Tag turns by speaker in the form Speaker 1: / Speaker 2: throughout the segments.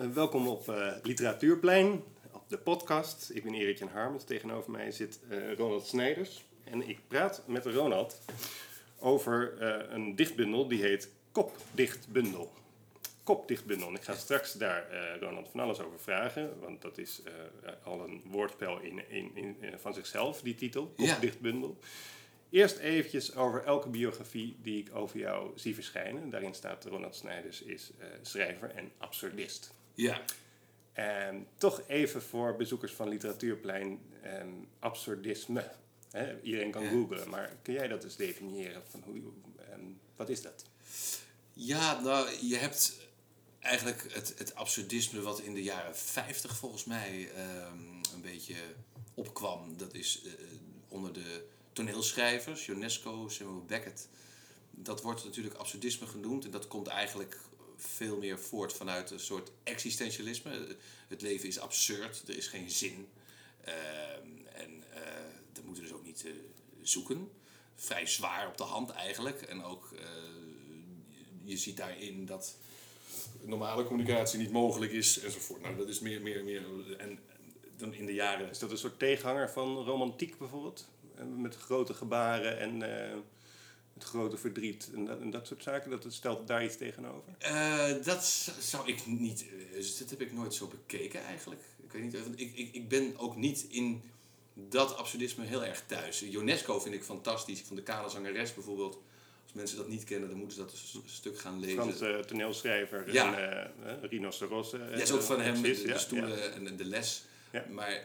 Speaker 1: Eh, welkom op uh, Literatuurplein, op de podcast. Ik ben Erik Jan Harmens. Tegenover mij zit uh, Ronald Snijders. En ik praat met Ronald over een dichtbundel die heet Kopdichtbundel. Kopdichtbundel. En ik ga straks daar Ronald van alles over vragen, want dat is al een woordspel in, in, in, van zichzelf, die titel, Kopdichtbundel. Ja. Eerst eventjes over elke biografie die ik over jou zie verschijnen. Daarin staat Ronald Snijders is uh, schrijver en absurdist.
Speaker 2: Ja.
Speaker 1: En toch even voor bezoekers van Literatuurplein um, absurdisme. iedereen kan googlen, maar kun jij dat eens definiëren? Van hoe, um, wat is dat?
Speaker 2: Ja, nou, je hebt eigenlijk het, het absurdisme wat in de jaren 50 volgens mij um, een beetje opkwam. Dat is uh, onder de toneelschrijvers, Ionesco, Samuel Beckett. Dat wordt natuurlijk absurdisme genoemd en dat komt eigenlijk veel meer voort vanuit een soort existentialisme. Het leven is absurd, er is geen zin. Uh, en uh, dat moeten we dus ook niet uh, zoeken. Vrij zwaar op de hand eigenlijk. En ook, eh, je ziet daarin dat normale communicatie niet mogelijk is enzovoort. Nou, dat is meer, meer, meer. En dan in de jaren.
Speaker 1: Is dat een soort tegenhanger van romantiek bijvoorbeeld? met grote gebaren en met grote verdriet en dat, en dat soort zaken. Dat stelt daar iets tegenover?
Speaker 2: Uh, dat zou ik niet. Uh, dat heb ik nooit zo bekeken eigenlijk. Ik weet niet. Ik, ik, ik ben ook niet in dat absurdisme heel erg thuis. UNESCO vind ik fantastisch. Ik vond de kale zangeres bijvoorbeeld. Als mensen dat niet kennen, dan moeten ze dat een stuk gaan lezen.
Speaker 1: Franse toneelschrijver ja. en uh, Rhinoceros.
Speaker 2: ja, is ook van hem, de, de stoelen en de les. Ja. Maar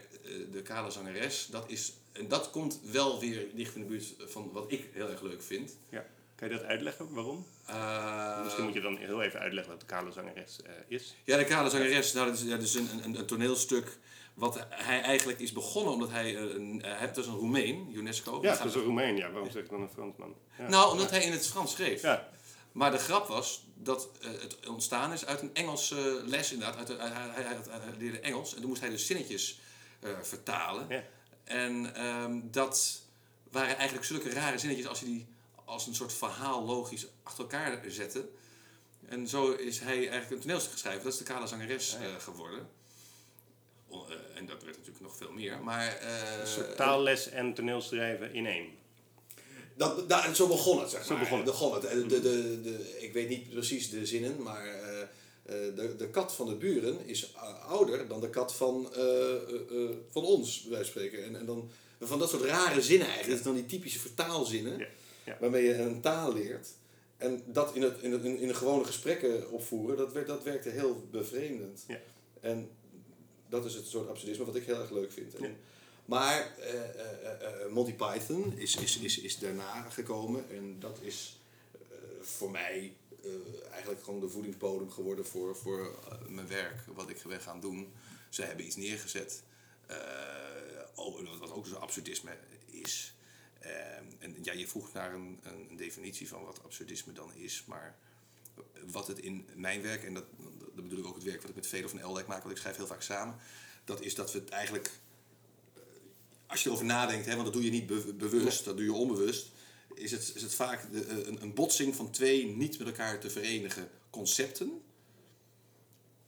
Speaker 2: de kale zangeres, dat is en dat komt wel weer dicht in de buurt van wat ik heel erg leuk vind.
Speaker 1: Ja. Kan je dat uitleggen? Waarom?
Speaker 2: Uh,
Speaker 1: Misschien moet je dan heel even uitleggen wat de kale zangeres uh, is.
Speaker 2: Ja, de kale zangeres, nou, dat is, dat is een, een, een, toneelstuk wat hij eigenlijk is begonnen omdat hij, uh, een, hij heeft dus een Roemeen, UNESCO.
Speaker 1: Ja, dat is een Roemeen, ja. Waarom zeg ik dan een Fransman? Ja.
Speaker 2: Nou, omdat hij in het Frans schreef. Ja. Maar de grap was dat het ontstaan is uit een Engelse les inderdaad. Uit, hij, leerde Engels en toen moest hij dus zinnetjes vertalen. Ja. En um, dat waren eigenlijk zulke rare zinnetjes als je die als een soort verhaal logisch achter elkaar zette. En zo is hij eigenlijk een toneelstuk geschreven. Dat is de kale zangeres uh, geworden. Uh, en dat werd natuurlijk nog veel meer. Maar, uh,
Speaker 1: een soort taalles en toneelschrijven in één.
Speaker 2: Dat, dat, zo begon het, zeg maar. Zo begon het. De, de, de, ik weet niet precies de zinnen, maar de, de kat van de buren is ouder dan de kat van, van ons, van spreken. En, en dan van dat soort rare zinnen eigenlijk. Dat is dan die typische vertaalzinnen, ja. Ja. waarmee je een taal leert. En dat in, het, in, het, in de gewone gesprekken opvoeren, dat, werd, dat werkte heel bevreemdend.
Speaker 1: Ja.
Speaker 2: En dat is het soort absurdisme wat ik heel erg leuk vind. En, maar uh, uh, Monty Python is, is, is, is daarna gekomen en dat is voor mij eigenlijk gewoon de voedingsbodem geworden voor, voor mijn werk, wat ik ben gaan doen. Ze hebben iets neergezet, oh, wat ook zo'n absurdisme is. en ja, je vroeg naar een, een, definitie van wat absurdisme dan is, maar wat het in mijn werk, en dat, dat bedoel ik ook het werk wat ik met Fedor van Eldijk maak, want ik schrijf heel vaak samen, dat is dat we het eigenlijk, als je erover nadenkt, hè, want dat doe je niet bewust, dat doe je onbewust, is het, is het vaak de, een, een botsing van twee niet met elkaar te verenigen concepten.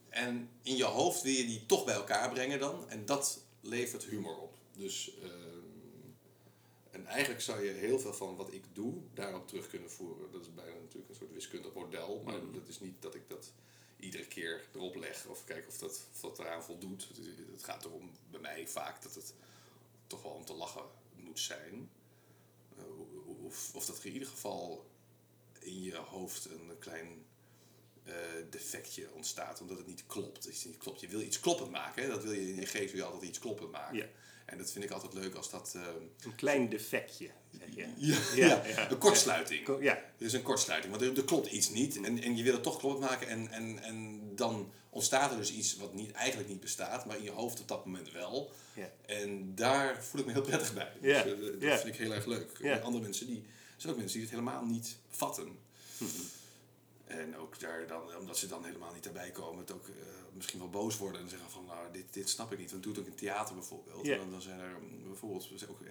Speaker 2: En in je hoofd wil je die toch bij elkaar brengen dan, en dat levert humor op. Dus, uh, en eigenlijk zou je heel veel van wat ik doe daarop terug kunnen voeren. Dat is bijna natuurlijk een soort wiskundig model, maar mm. dat is niet dat ik dat iedere keer erop leg of kijk of dat, of dat eraan voldoet. Het gaat erom bij mij vaak dat het toch wel om te lachen moet zijn. Of, of dat er in ieder geval in je hoofd een klein uh, defectje ontstaat, omdat het niet klopt. Het niet klopt. Je wil iets kloppend maken, hè? dat wil je in je geest wil je altijd iets kloppend maken.
Speaker 1: Ja.
Speaker 2: En dat vind ik altijd leuk als dat... Uh,
Speaker 1: een klein defectje, zeg je.
Speaker 2: Ja, ja, ja. een kortsluiting. Ja. Dus een kortsluiting, want er, er, klopt iets niet en, en je wil het toch kloppend maken en, en, en dan ontstaat er dus iets wat niet, eigenlijk niet bestaat, maar in je hoofd op dat moment wel.
Speaker 1: Ja.
Speaker 2: En daar voel ik me heel prettig bij.
Speaker 1: Ja.
Speaker 2: Dus, uh, dat vind ik heel erg leuk. En andere mensen, die zijn ook mensen die het helemaal niet vatten.
Speaker 1: Mm -hmm.
Speaker 2: En ook daar dan, omdat ze dan helemaal niet erbij komen, het ook uh, misschien wel boos worden en zeggen van nou, dit, dit snap ik niet. Want doe het ook in theater bijvoorbeeld.
Speaker 1: Yeah.
Speaker 2: En dan zijn er bijvoorbeeld ook uh,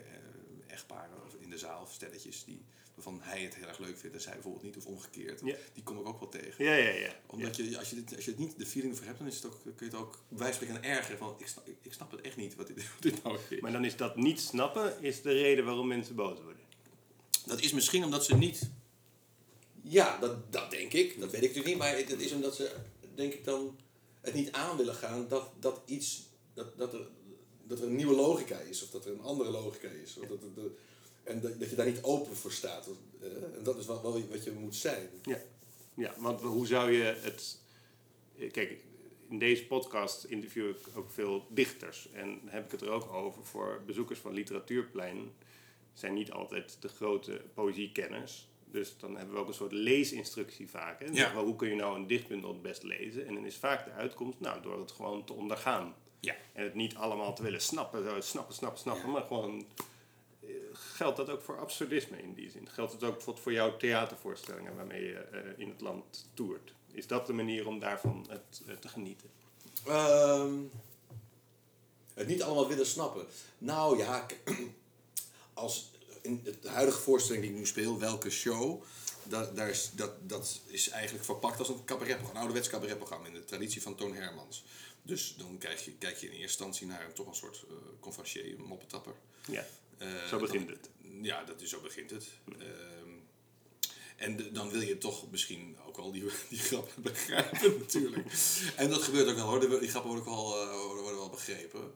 Speaker 2: echtparen in de zaal, stelletjes, die waarvan hij het heel erg leuk vindt en zij bijvoorbeeld niet, of omgekeerd.
Speaker 1: Ja.
Speaker 2: Die kom ik ook wel tegen.
Speaker 1: Ja, ja, ja.
Speaker 2: Omdat je, als je, dit, als je het niet de feeling voor hebt, dan is het ook, kun je het ook van spreken ergeren van, ik snap, ik, ik snap het echt niet wat dit, wat dit nou is.
Speaker 1: Maar dan is dat niet snappen, is de reden waarom mensen boos worden.
Speaker 2: Dat is misschien omdat ze niet. Ja, dat, dat denk ik. Dat weet ik natuurlijk niet. Maar het, het is omdat ze, denk ik dan, het niet aan willen gaan dat, dat iets. Dat, dat, er, dat er een nieuwe logica is. Of dat er een andere logica is. Of dat, de, en dat, dat je daar niet open voor staat. Eh, en dat is wel, wel wat je moet zijn.
Speaker 1: Ja. ja, want hoe zou je het... Kijk, in deze podcast interview ik ook veel dichters. En heb ik het er ook over voor bezoekers van Literatuurplein. zijn niet altijd de grote poëziekenners. Dus dan hebben we ook een soort leesinstructie vaak. Hè? Dan
Speaker 2: Ja.
Speaker 1: we, hoe kun je nou een dichtbundel het best lezen? En dan is vaak de uitkomst, nou, door het gewoon te ondergaan.
Speaker 2: Ja.
Speaker 1: En het niet allemaal te willen snappen, zo snappen, snappen, snappen.
Speaker 2: Ja.
Speaker 1: Maar gewoon, eh, geldt dat ook voor absurdisme in die zin? Geldt het ook bijvoorbeeld voor jouw theatervoorstellingen waarmee je eh, in het land toert? Is dat de manier om daarvan het, eh, te genieten?
Speaker 2: Ehm, het niet allemaal willen snappen. Nou ja, als in de huidige voorstelling die ik nu speel, welke show, dat, daar is, dat, dat is eigenlijk verpakt als een cabaretprogramma, een ouderwets cabaretprogramma in de traditie van Toon Hermans. Dus dan kijk je, kijk je in eerste instantie naar een, toch een soort uh, conferencier, een moppetapper.
Speaker 1: Ja,
Speaker 2: Eh,
Speaker 1: zo begint
Speaker 2: dan-
Speaker 1: het.
Speaker 2: Ja, dat is, zo begint het. Ehm, en de- dan wil je toch misschien ook wel die, die grappen begrijpen natuurlijk. En dat gebeurt ook wel hoor, Die- grappen worden ook wel, eh, worden, wel begrepen.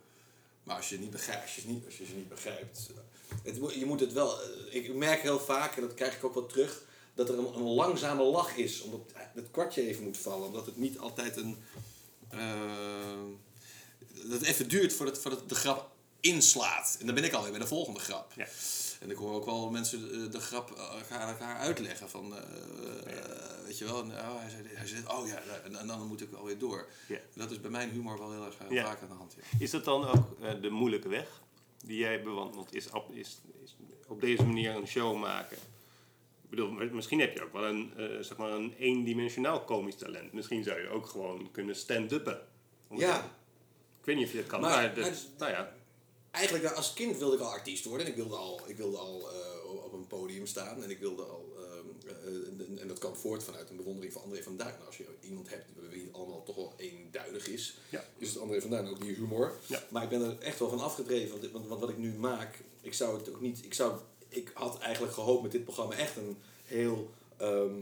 Speaker 2: Maar als je niet begrijpt, als je, niet, als je ze niet begrijpt... eh, Het, je moet het wel... eh, Ik merk heel vaak, en dat krijg ik ook wel terug... dat er een, een langzame lach is. Omdat het kwartje even moet vallen. Omdat het niet altijd een... eh, dat het even duurt voordat, voordat de grap inslaat. En dan ben ik alweer bij de volgende grap.
Speaker 1: Ja.
Speaker 2: En ik hoor ook wel mensen eh, de grap eh, elkaar, aan elkaar uitleggen. Van, eh, eh, weet je wel, nou, hij, zei, hij zei, oh ja, en, en dan moet ik alweer door.
Speaker 1: Ja.
Speaker 2: Dat is bij mijn humor wel heel erg eh,
Speaker 1: Ja.
Speaker 2: vaak aan de hand. Ja.
Speaker 1: Is dat dan ook eh, de moeilijke weg die jij bewandelt? Is, op- is, is op deze manier een show maken? Ik bedoel, misschien heb je ook wel een, eh, zeg maar een eendimensionaal komisch talent. Misschien zou je ook gewoon kunnen stand-uppen.
Speaker 2: ja,
Speaker 1: Ik weet niet of je het kan,
Speaker 2: Maar-
Speaker 1: maar, dat,
Speaker 2: maar-
Speaker 1: nou ja.
Speaker 2: Eigenlijk nou, als kind wilde ik al artiest worden. En ik wilde al, ik wilde al eh, op een podium staan. En ik wilde al... ehm, eh, en- en dat kwam voort vanuit een bewondering van André van Duin. Nou, als je iemand hebt wie allemaal toch wel eenduidig is...
Speaker 1: Ja.
Speaker 2: is het André van Duin ook die humor.
Speaker 1: Ja.
Speaker 2: Maar ik ben er echt wel van afgedreven. Want, want, wat ik nu maak... Ik zou het ook niet... Ik, zou, ik had eigenlijk gehoopt met dit programma echt een heel... ehm,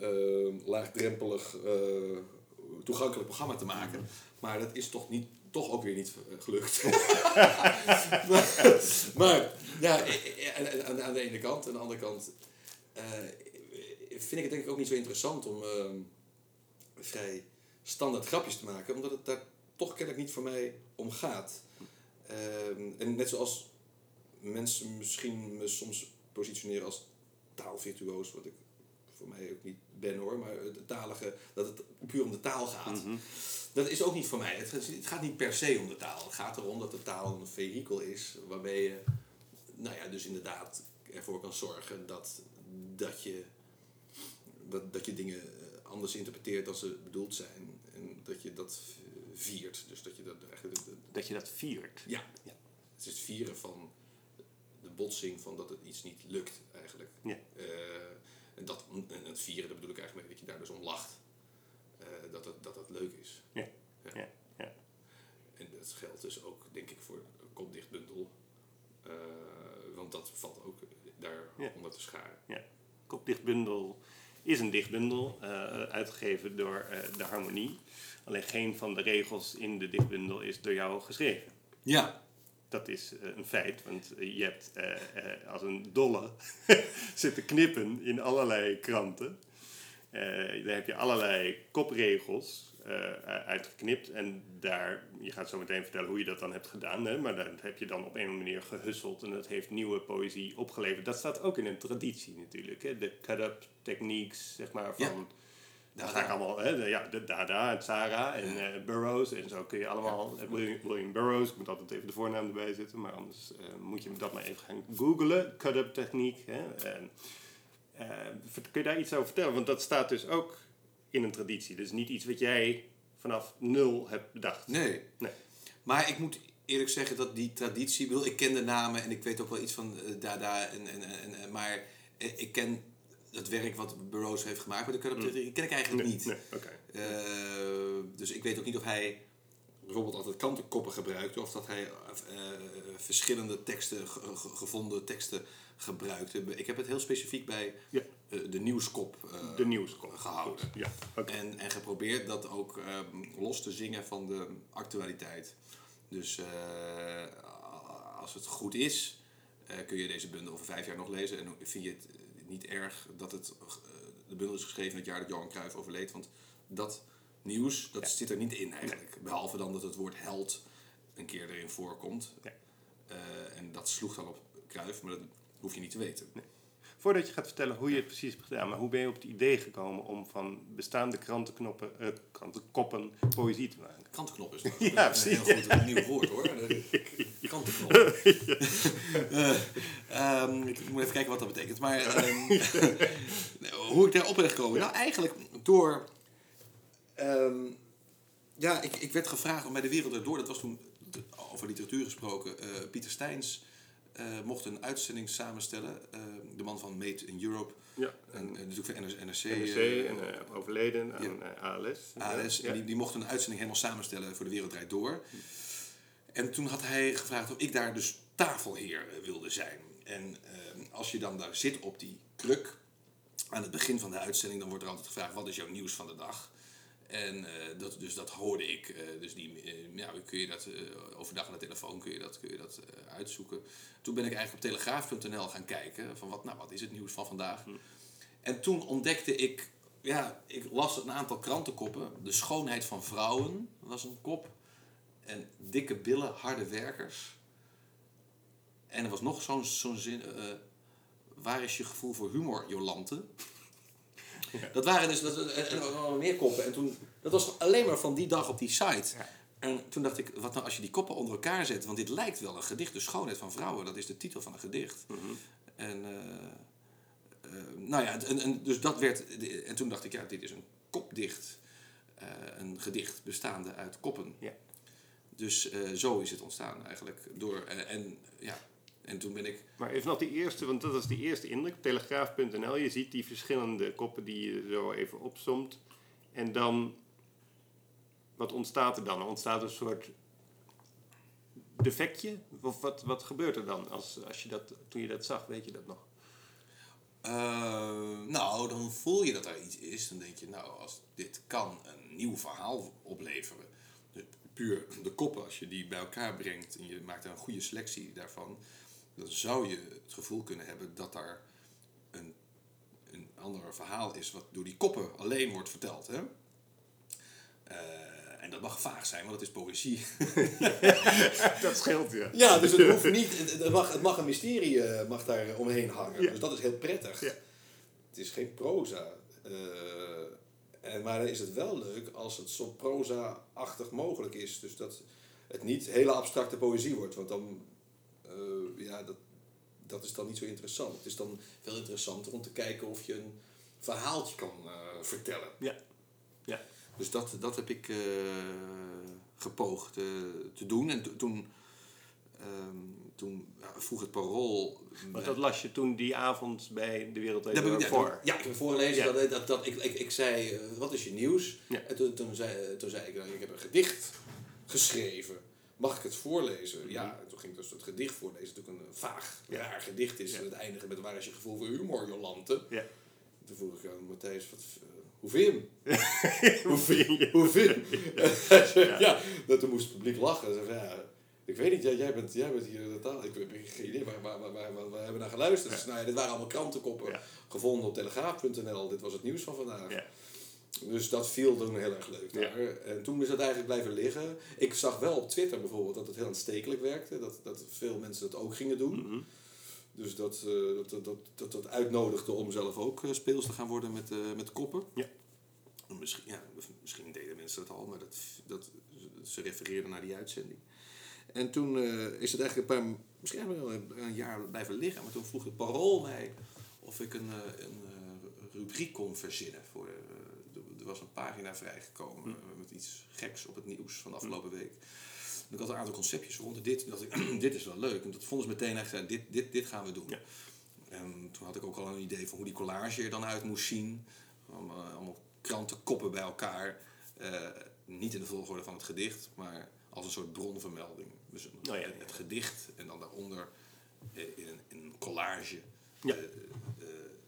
Speaker 2: ehm, laagdrempelig, eh, toegankelijk programma te maken. Maar dat is toch, niet, toch ook weer niet eh, gelukt. maar, ja, eh, eh, aan, aan de ene kant. Aan de andere kant vind ik het denk ik ook niet zo interessant om ehm, vrij standaard grapjes te maken. Omdat het daar toch kennelijk niet voor mij om gaat. Ehm, en net zoals mensen misschien me soms positioneren als taalvirtuoos, wat ik voor mij ook niet ben hoor, maar het talige, dat het puur om de taal gaat. Dat is ook niet voor mij. Het, gaat- het gaat niet per se om de taal. Het gaat erom dat de taal een vehikel is waarmee je, nou ja, dus inderdaad ervoor kan zorgen dat, dat, je, dat, dat je dingen eh, anders interpreteert dan ze bedoeld zijn. En dat je dat viert. Dus dat je dat eigenlijk.
Speaker 1: Dat je dat viert.
Speaker 2: Ja, ja. Het is het vieren van de botsing van dat het iets niet lukt eigenlijk.
Speaker 1: Ja.
Speaker 2: Eh, en, dat, en het vieren, daar bedoel ik eigenlijk mee dat je daar dus om lacht. Eh, dat, het, dat het leuk is.
Speaker 1: Ja. Ja. Ja.
Speaker 2: En dat geldt dus ook, denk ik, voor een kopdichtbundel. Eh, want dat valt ook daar
Speaker 1: Ja.
Speaker 2: onder te scharen.
Speaker 1: Ja. Kopdichtbundel is een dichtbundel, eh, uitgegeven door eh, de Harmonie. Alleen geen van de regels in de dichtbundel is door jou geschreven.
Speaker 2: Ja.
Speaker 1: Dat is eh, een feit, want eh, je hebt eh, als een dolle zitten knippen in allerlei kranten. Daar heb je allerlei kopregels uitgeknipt. En daar, je gaat zo meteen vertellen hoe je dat dan hebt gedaan. Hè? Maar dat heb je dan op een of andere manier gehusseld. En dat heeft nieuwe poëzie opgeleverd. Dat staat ook in een traditie natuurlijk. Hè? De cut-up techniques, zeg maar, van...
Speaker 2: Ja.
Speaker 1: Daar ga ik allemaal, hè, de, ja, de Dada, het Sarah en eh, Burroughs. En zo kun je allemaal, eh, William, William Burroughs, ik moet altijd even de voornaam erbij zetten, maar anders eh, moet je dat maar even gaan googlen. Cut-up techniek. Hè. En, kun je daar iets over vertellen? Want dat staat dus ook in een traditie. Dus niet iets wat jij vanaf nul hebt bedacht.
Speaker 2: Nee.
Speaker 1: Nee.
Speaker 2: Maar ik moet eerlijk zeggen dat die traditie, ik bedoel, ik ken de namen en ik weet ook wel iets van Dada, en, en, en, en- maar ik ken het werk wat Burroughs heeft gemaakt, dat ken, ik, ken ik eigenlijk
Speaker 1: Nee,
Speaker 2: niet.
Speaker 1: nee.
Speaker 2: Eh, dus ik weet ook niet of hij bijvoorbeeld altijd kantenkoppen gebruikte of dat hij eh, verschillende teksten, ge- ge- gevonden teksten gebruikte. Ik heb het heel specifiek bij
Speaker 1: Ja.
Speaker 2: eh, de nieuwskop
Speaker 1: De nieuwskop.
Speaker 2: gehouden.
Speaker 1: Ja.
Speaker 2: En, en geprobeerd dat ook ehm, los te zingen van de actualiteit. Dus als het goed is, kun je deze bundel over vijf jaar nog lezen. En vind je het niet erg dat het, eh, de bundel is geschreven in het jaar dat Johan Cruijff overleed. Want dat nieuws, dat zit er niet in eigenlijk. Behalve dan dat het woord held een keer erin voorkomt.
Speaker 1: Ja.
Speaker 2: Eh, en dat sloeg dan op Cruijff, maar dat hoef je niet te weten.
Speaker 1: Voordat je gaat vertellen hoe je het precies hebt gedaan, maar hoe ben je op het idee gekomen om van bestaande krantenknoppen, eh, krantenkoppen poëzie te maken?
Speaker 2: Kantenknop is dat.
Speaker 1: Ja,
Speaker 2: een heel goed een nieuw woord hoor. Eh, ehm, ik moet even kijken wat dat betekent. Maar ehm, hoe ik daarop ben gekomen? Nou, eigenlijk door. ehm, ja, ik, ik werd gevraagd om bij de wereld erdoor. Dat was toen over literatuur gesproken. eh, Pieter Steins eh, mocht een uitzending samenstellen. de man van Made in Europe.
Speaker 1: Ja,
Speaker 2: En, natuurlijk van NRC.
Speaker 1: NRC en overleden aan ALS.
Speaker 2: ALS.
Speaker 1: Ja.
Speaker 2: En die, die mocht een uitzending helemaal samenstellen voor de Wereld Draait Door. En toen had hij gevraagd of ik daar dus tafelheer eh, wilde zijn. En eh, als je dan daar zit op die kruk, aan het begin van de uitzending, dan wordt er altijd gevraagd: wat is jouw nieuws van de dag? En eh, dat, dus dat hoorde ik. dus die, ja, kun je dat overdag aan de telefoon kun je dat, kun je dat uitzoeken. Toen ben ik eigenlijk op telegraaf.nl gaan kijken van wat, nou, wat is het nieuws van vandaag. En toen ontdekte ik, ja, ik las een aantal krantenkoppen. De schoonheid van vrouwen was een kop. En dikke billen, harde werkers. En er was nog zo'n zo'n zin. eh, waar is je gevoel voor humor, Jolante? Dat waren dus dat, en, en er meer koppen. En toen, dat was alleen maar van die dag op die site.
Speaker 1: Ja.
Speaker 2: En toen dacht ik, wat nou als je die koppen onder elkaar zet? Want dit lijkt wel een gedicht. De schoonheid van vrouwen, dat is de titel van een gedicht. En, eh, eh, nou ja, en, en, dus dat werd. En toen dacht ik, ja, dit is een kopdicht. eh, een gedicht bestaande uit koppen.
Speaker 1: Ja.
Speaker 2: Dus eh, zo is het ontstaan eigenlijk. Door, en, en, ja, en toen ben ik.
Speaker 1: Maar even nog die eerste, want dat was de eerste indruk. Telegraaf.nl, je ziet die verschillende koppen die je zo even opsomt. En dan, wat ontstaat er dan? Er ontstaat een soort defectje? Of wat, wat gebeurt er dan als, als je dat, toen je dat zag, weet je dat nog?
Speaker 2: eh, nou, dan voel je dat er iets is. Dan denk je, nou, als dit kan een nieuw verhaal opleveren. Puur de koppen, als je die bij elkaar brengt en je maakt er een goede selectie daarvan. Dan zou je het gevoel kunnen hebben dat daar een, een ander verhaal is wat door die koppen alleen wordt verteld. Hè? Eh, en dat mag vaag zijn, want het is poëzie.
Speaker 1: Dat scheelt, ja.
Speaker 2: Ja, dus het hoeft niet. Het, het mag, het mag een mysterie eh, mag daar omheen hangen.
Speaker 1: Ja.
Speaker 2: Dus dat is heel prettig.
Speaker 1: Ja.
Speaker 2: Het is geen proza. Eh, en, maar dan is het wel leuk als het zo proza-achtig mogelijk is. Dus dat het niet hele abstracte poëzie wordt. Want dan, eh, ja, dat, dat is dan niet zo interessant. Het is dan veel interessanter om te kijken of je een verhaaltje kan eh, vertellen.
Speaker 1: Ja. ja.
Speaker 2: Dus dat, dat heb ik eh, gepoogd te doen. En to- toen, ehm, toen ja, vroeg het parool...
Speaker 1: Want dat las je toen die avond bij De Wereld
Speaker 2: Dat heb ik- ja,
Speaker 1: voor.
Speaker 2: Ja, ik heb voorgelezen.
Speaker 1: Ja.
Speaker 2: Dat, dat, dat, ik, ik, ik zei, eh, wat is je nieuws?
Speaker 1: Ja.
Speaker 2: En toen, toen, zei, toen zei ik, nou, ik heb een gedicht geschreven. Mag ik het voorlezen? Ja, en toen ging ik dus het gedicht voorlezen. Natuurlijk een vaag,
Speaker 1: Ja.
Speaker 2: raar gedicht is. En het eindigen met waar is je gevoel voor humor, Jolante?
Speaker 1: Ja.
Speaker 2: Toen vroeg ik aan Matthijs, wat, eh, hoe vind je hem?
Speaker 1: Hoe vind je?
Speaker 2: Hoe vind je? ja. dat toen moest het publiek lachen. Zei, ja, ik weet niet, jij, jij, bent, jij bent hier de taal. Ik heb geen idee waar, waar, waar, waar hebben we naar geluisterd. Dus, nou ja, dit waren allemaal krantenkoppen
Speaker 1: Ja.
Speaker 2: gevonden op telegraaf.nl. Dit was het nieuws van vandaag.
Speaker 1: Ja.
Speaker 2: Dus dat viel toen heel erg leuk daar. En toen is het eigenlijk blijven liggen. Ik zag wel op Twitter bijvoorbeeld dat het heel aanstekelijk werkte. Dat, dat veel mensen dat ook gingen doen.
Speaker 1: Mhm.
Speaker 2: Dus dat, eh, dat, dat, dat, dat, dat uitnodigde om zelf ook eh, speels te gaan worden met, eh, met koppen.
Speaker 1: Ja.
Speaker 2: Misschien, ja, misschien deden mensen dat al, maar dat, dat, ze refereerden naar die uitzending. En toen eh, is het eigenlijk een paar, misschien wel een, jaar blijven liggen. Maar toen vroeg het parool mij of ik een, eh, een eh, rubriek kon verzinnen. Voor, er- was een pagina vrijgekomen eh, met iets geks op het nieuws van de afgelopen week. En ik had een aantal conceptjes rond dit. En dacht ik, dit is wel leuk. En dat vonden ze meteen echt, dit, dit, dit gaan we doen.
Speaker 1: Ja.
Speaker 2: En toen had ik ook al een idee van hoe die collage er dan uit moest zien. Allemaal, krantenkoppen bij elkaar. Niet in de volgorde van het gedicht, maar als een soort bronvermelding. Dus een-
Speaker 1: Oh ja, ja.
Speaker 2: het gedicht en dan daaronder eh, in, een, in een collage.
Speaker 1: Ja.
Speaker 2: eh, eh,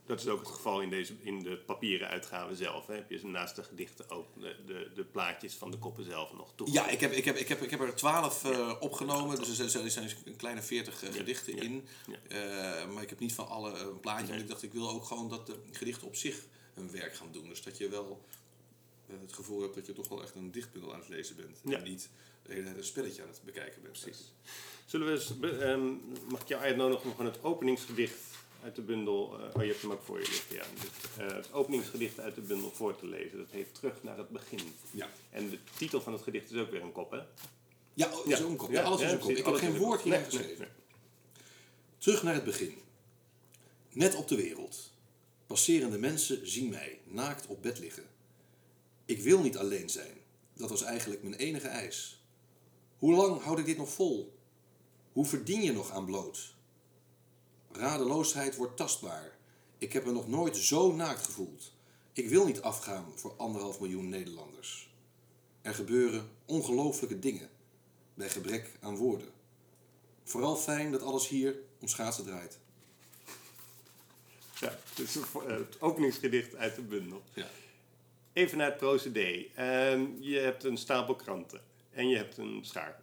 Speaker 1: Dat is ook het geval in, deze, in de papieren uitgave zelf. Hè. Heb je naast de gedichten ook de, de, de plaatjes van de koppen zelf nog toe.
Speaker 2: Ja, ik heb, ik heb, ik heb, ik heb er twaalf opgenomen, dus er zijn, er zijn een kleine veertig
Speaker 1: Ja,
Speaker 2: gedichten
Speaker 1: ja,
Speaker 2: in.
Speaker 1: ja.
Speaker 2: Maar ik heb niet van alle een plaatje,
Speaker 1: Nee.
Speaker 2: ik dacht ik wil ook gewoon dat de gedichten op zich hun werk gaan doen. Dus dat je wel het gevoel hebt dat je toch wel echt een dichtbundel aan het lezen bent. En niet de hele tijd een spelletje aan het bekijken bent.
Speaker 1: Precies. Zullen we eens, ehm, mag ik jou uitnodigen om gewoon het openingsgedicht uit de bundel, eh, oh je hebt hem ook voor je liggen, ja. Dit, eh, het openingsgedicht uit de bundel voor te lezen. Dat heet Terug naar het begin.
Speaker 2: Ja.
Speaker 1: En de titel van het gedicht is ook weer een kop, hè?
Speaker 2: Ja, oh, is ook een kop. Ja, alles is een kop.
Speaker 1: precies,
Speaker 2: Ik heb geen woord hierin geschreven.
Speaker 1: nee,
Speaker 2: Terug naar het begin. Net op de wereld. Passerende mensen zien mij naakt op bed liggen. Ik wil niet alleen zijn. Dat was eigenlijk mijn enige eis. Hoe lang houd ik dit nog vol? Hoe verdien je nog aan bloot? Radeloosheid wordt tastbaar. Ik heb me nog nooit zo naakt gevoeld. Ik wil niet afgaan voor anderhalf miljoen Nederlanders. Er gebeuren ongelooflijke dingen bij gebrek aan woorden. Vooral fijn dat alles hier om schaatsen draait.
Speaker 1: Ja, dus het openingsgedicht uit de bundel.
Speaker 2: Ja.
Speaker 1: Even naar het procedé. Ehm, je hebt een stapel kranten en je hebt een schaar.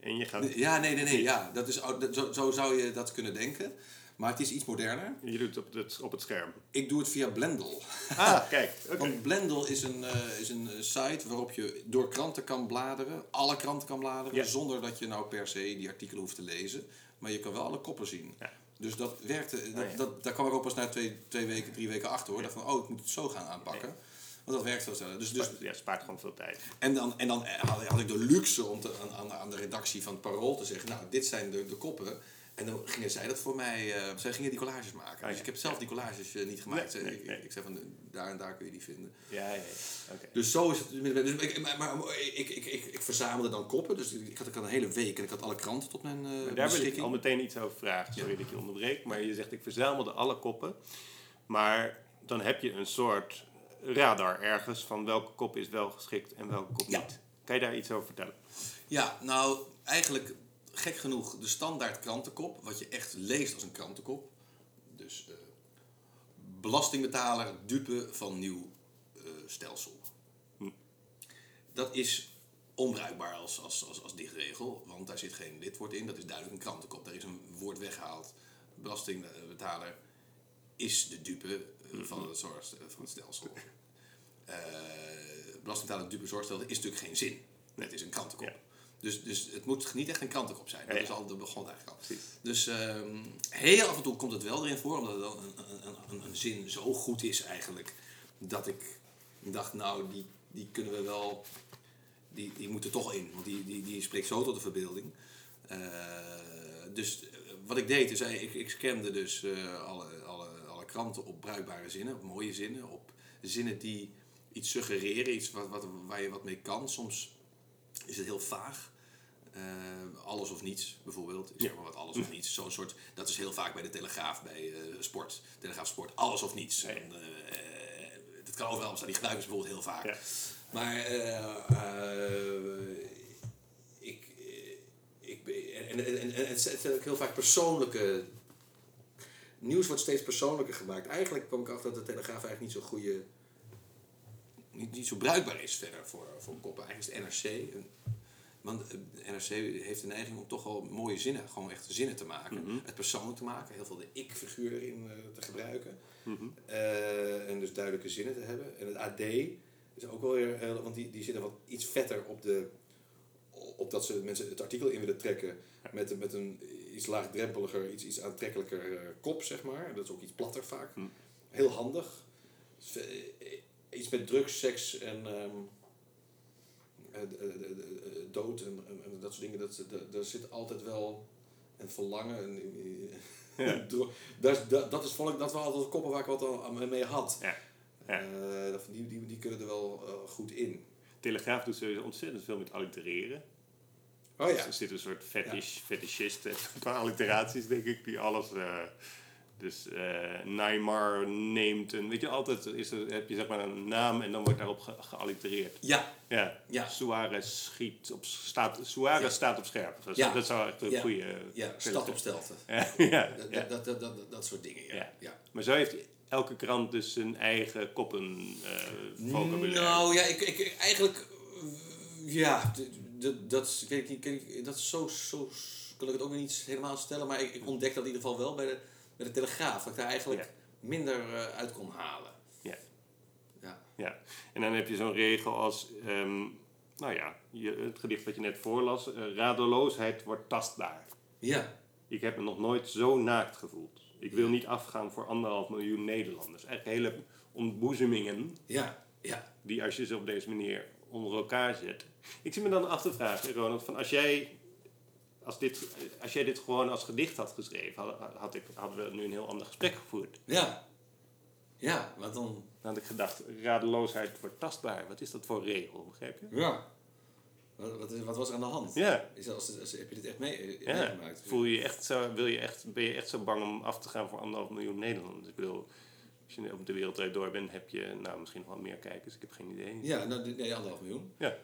Speaker 1: En je gaat,
Speaker 2: Ja, nee, nee, nee. Ja, dat is, dat- zo, zo zou je dat kunnen denken. Maar het is iets moderner.
Speaker 1: je doet het op het, op het scherm.
Speaker 2: Ik doe het via Blendel.
Speaker 1: Ah, kijk.
Speaker 2: Want Blendel is een, eh, is een eh, site waarop je door kranten kan bladeren. Alle kranten kan bladeren.
Speaker 1: Ja.
Speaker 2: Zonder dat je nou per se die artikelen hoeft te lezen. Maar je kan wel alle koppen zien.
Speaker 1: Ja.
Speaker 2: Dus dat werkte. Dat,
Speaker 1: Oh, ja.
Speaker 2: dat, daar kwam ik ook pas na twee, twee weken, drie weken achter hoor. Dat van, oh, ik moet het zo gaan aanpakken. Want dat werkt zo snel. Dus, dus,
Speaker 1: ja, spaart gewoon veel tijd.
Speaker 2: En dan, en dan had, ik de luxe om te, aan, aan, de redactie van het Parool te zeggen... nou, dit zijn de, de koppen. En dan gingen zij dat voor mij... eh, zij gingen die collages maken.
Speaker 1: ja.
Speaker 2: Dus ik heb zelf die collages eh, niet gemaakt.
Speaker 1: Nee, nee,
Speaker 2: ik,
Speaker 1: nee.
Speaker 2: ik zei van, daar en daar kun je die vinden.
Speaker 1: Ja, ja, ja. Oké.
Speaker 2: Dus zo is het. Dus ik, maar, maar ik, ik, ik, ik verzamelde dan koppen. Dus ik had, ik had een hele week en ik had alle kranten tot mijn eh
Speaker 1: Maar daar wil ik al meteen iets over vragen. Sorry
Speaker 2: Ja.
Speaker 1: dat ik je onderbreek. Maar je zegt, ik verzamelde alle koppen. Maar dan heb je een soort radar ergens van welke kop is wel geschikt en welke kop
Speaker 2: Ja.
Speaker 1: niet. Kan je daar iets over vertellen?
Speaker 2: Ja, nou, eigenlijk gek genoeg de standaard krantenkop, wat je echt leest als een krantenkop. Dus eh, belastingbetaler dupe van nieuw eh, stelsel.
Speaker 1: Hm.
Speaker 2: Dat is onbruikbaar als, als, als, als dichtregel, want daar zit geen lidwoord in. Dat is duidelijk een krantenkop. Daar is een woord weggehaald. Belastingbetaler is de dupe eh, van, het zorg, van het stelsel. Eh belastingbetaler dupe zorgstelsel is natuurlijk geen zin. Het is een krantenkop.
Speaker 1: Ja.
Speaker 2: Dus, dus het moet niet echt een krantenkop zijn. Dat
Speaker 1: Ja, ja.
Speaker 2: is al de begon eigenlijk al.
Speaker 1: Precies.
Speaker 2: Dus ehm, heel af en toe komt het wel erin voor, omdat het dan een, een, een, een zin zo goed is eigenlijk, dat ik dacht, nou, die, die kunnen we wel, die, die moeten toch in, want die, die, die spreekt zo tot de verbeelding. Eh, dus eh, wat ik deed, is eh, ik, ik scande dus eh, alle kranten op bruikbare zinnen, op mooie zinnen, op zinnen die iets suggereren, iets wat, wat, waar je wat mee kan. Soms is het heel vaag. Eh, alles of niets, bijvoorbeeld. Ik zeg maar wat alles of niets. Zo'n soort, dat is heel vaak bij de Telegraaf, bij eh, sport. Telegraaf Sport, alles of niets.
Speaker 1: Ja.
Speaker 2: En, eh, dat kan overal staan. Die gebruiken ze bijvoorbeeld heel vaak.
Speaker 1: Ja.
Speaker 2: Maar ik, ik ben- en, en, en, en het zijn ook heel vaak persoonlijke. Nieuws wordt steeds persoonlijker gemaakt. Eigenlijk kwam ik achter dat de Telegraaf eigenlijk niet zo'n goede. Niet, niet zo bruikbaar is verder voor, voor koppen. Eigenlijk is het NRC. een- want eh, de NRC heeft de neiging om toch wel mooie zinnen, gewoon echt zinnen te maken. Het persoonlijk te maken, heel veel de ik-figuur erin eh, te gebruiken. Eh, en dus duidelijke zinnen te hebben. En het AD is ook wel weer heel, want die, die zitten wat iets vetter op de. Op dat ze mensen het artikel in willen trekken met, met een iets laagdrempeliger, iets, iets aantrekkelijker eh, kop, zeg maar. Dat is ook iets platter vaak. Heel handig. Eh, Iets met drugs, seks en. eh, dood en, en, dat soort dingen. Dat, daar zit altijd wel een verlangen. En,
Speaker 1: Ja.
Speaker 2: dat, is- dat, dat is vond ik dat wel altijd de koppen waar ik wat aan- mee had.
Speaker 1: Ja. Ja.
Speaker 2: Die, die, die kunnen er wel goed in.
Speaker 1: Telegraaf doet sowieso ontzettend veel met allitereren.
Speaker 2: Oh
Speaker 1: Dus
Speaker 2: ja.
Speaker 1: er zit een soort fetish, fetischisten qua alliteraties, denk ik, die alles... eh, Dus eh Neymar neemt een... Weet je, altijd is er, heb je zeg maar een naam en dan wordt daarop ge geallitereerd.
Speaker 2: Ja,
Speaker 1: Ja.
Speaker 2: Ja.
Speaker 1: Suarez schiet op... Staat, Suarez
Speaker 2: Ja.
Speaker 1: staat op scherp.
Speaker 2: Ja.
Speaker 1: dat zou echt een
Speaker 2: Ja.
Speaker 1: goede...
Speaker 2: ja stad op stelten.
Speaker 1: Ja, ja,
Speaker 2: Dat,
Speaker 1: ja.
Speaker 2: dat, dat, dat, dat soort dingen, ja.
Speaker 1: Ja.
Speaker 2: ja.
Speaker 1: Maar zo heeft elke krant dus zijn eigen koppen eh vocabulaire.
Speaker 2: Nou ja, ik, ik, eigenlijk, eh, ja, dat, is- weet ik niet, dat is zo, zo, kan ik het ook weer niet helemaal stellen, maar ik, ik ontdek dat in ieder geval wel bij de, bij de Telegraaf, dat ik daar eigenlijk
Speaker 1: Ja.
Speaker 2: minder eh, uit kon halen.
Speaker 1: Ja.
Speaker 2: Ja.
Speaker 1: Ja, en dan heb je zo'n regel als, ehm, nou ja, je, het gedicht wat je net voorlas, eh, radeloosheid wordt tastbaar.
Speaker 2: Ja.
Speaker 1: Ik heb me nog nooit zo naakt gevoeld. Ik wil niet afgaan voor anderhalf miljoen Nederlanders. Eigenlijk hele ontboezemingen
Speaker 2: Ja. Ja.
Speaker 1: die als je ze op deze manier onder elkaar zet. Ik zit me dan af te vragen, Ronald, van als jij, als dit, als jij dit gewoon als gedicht had geschreven, had, had ik, hadden we nu een heel ander gesprek gevoerd.
Speaker 2: Ja. Ja, want dan...
Speaker 1: Dan had ik gedacht, radeloosheid wordt tastbaar. Wat is dat voor regel, begrijp je?
Speaker 2: Ja. Wat, wat, is- wat was er aan de hand?
Speaker 1: Ja.
Speaker 2: Is dat, als, als- heb je dit echt mee,
Speaker 1: Ja,
Speaker 2: meegemaakt?
Speaker 1: voel je je echt zo, wil je echt, ben je echt zo bang om af te gaan voor anderhalf miljoen Nederlanders? Ik bedoel, als je op de wereldwijd door bent, heb je nou misschien nog wel meer kijkers. Ik heb geen idee.
Speaker 2: Ja, nou, nee, anderhalf miljoen.
Speaker 1: Ja.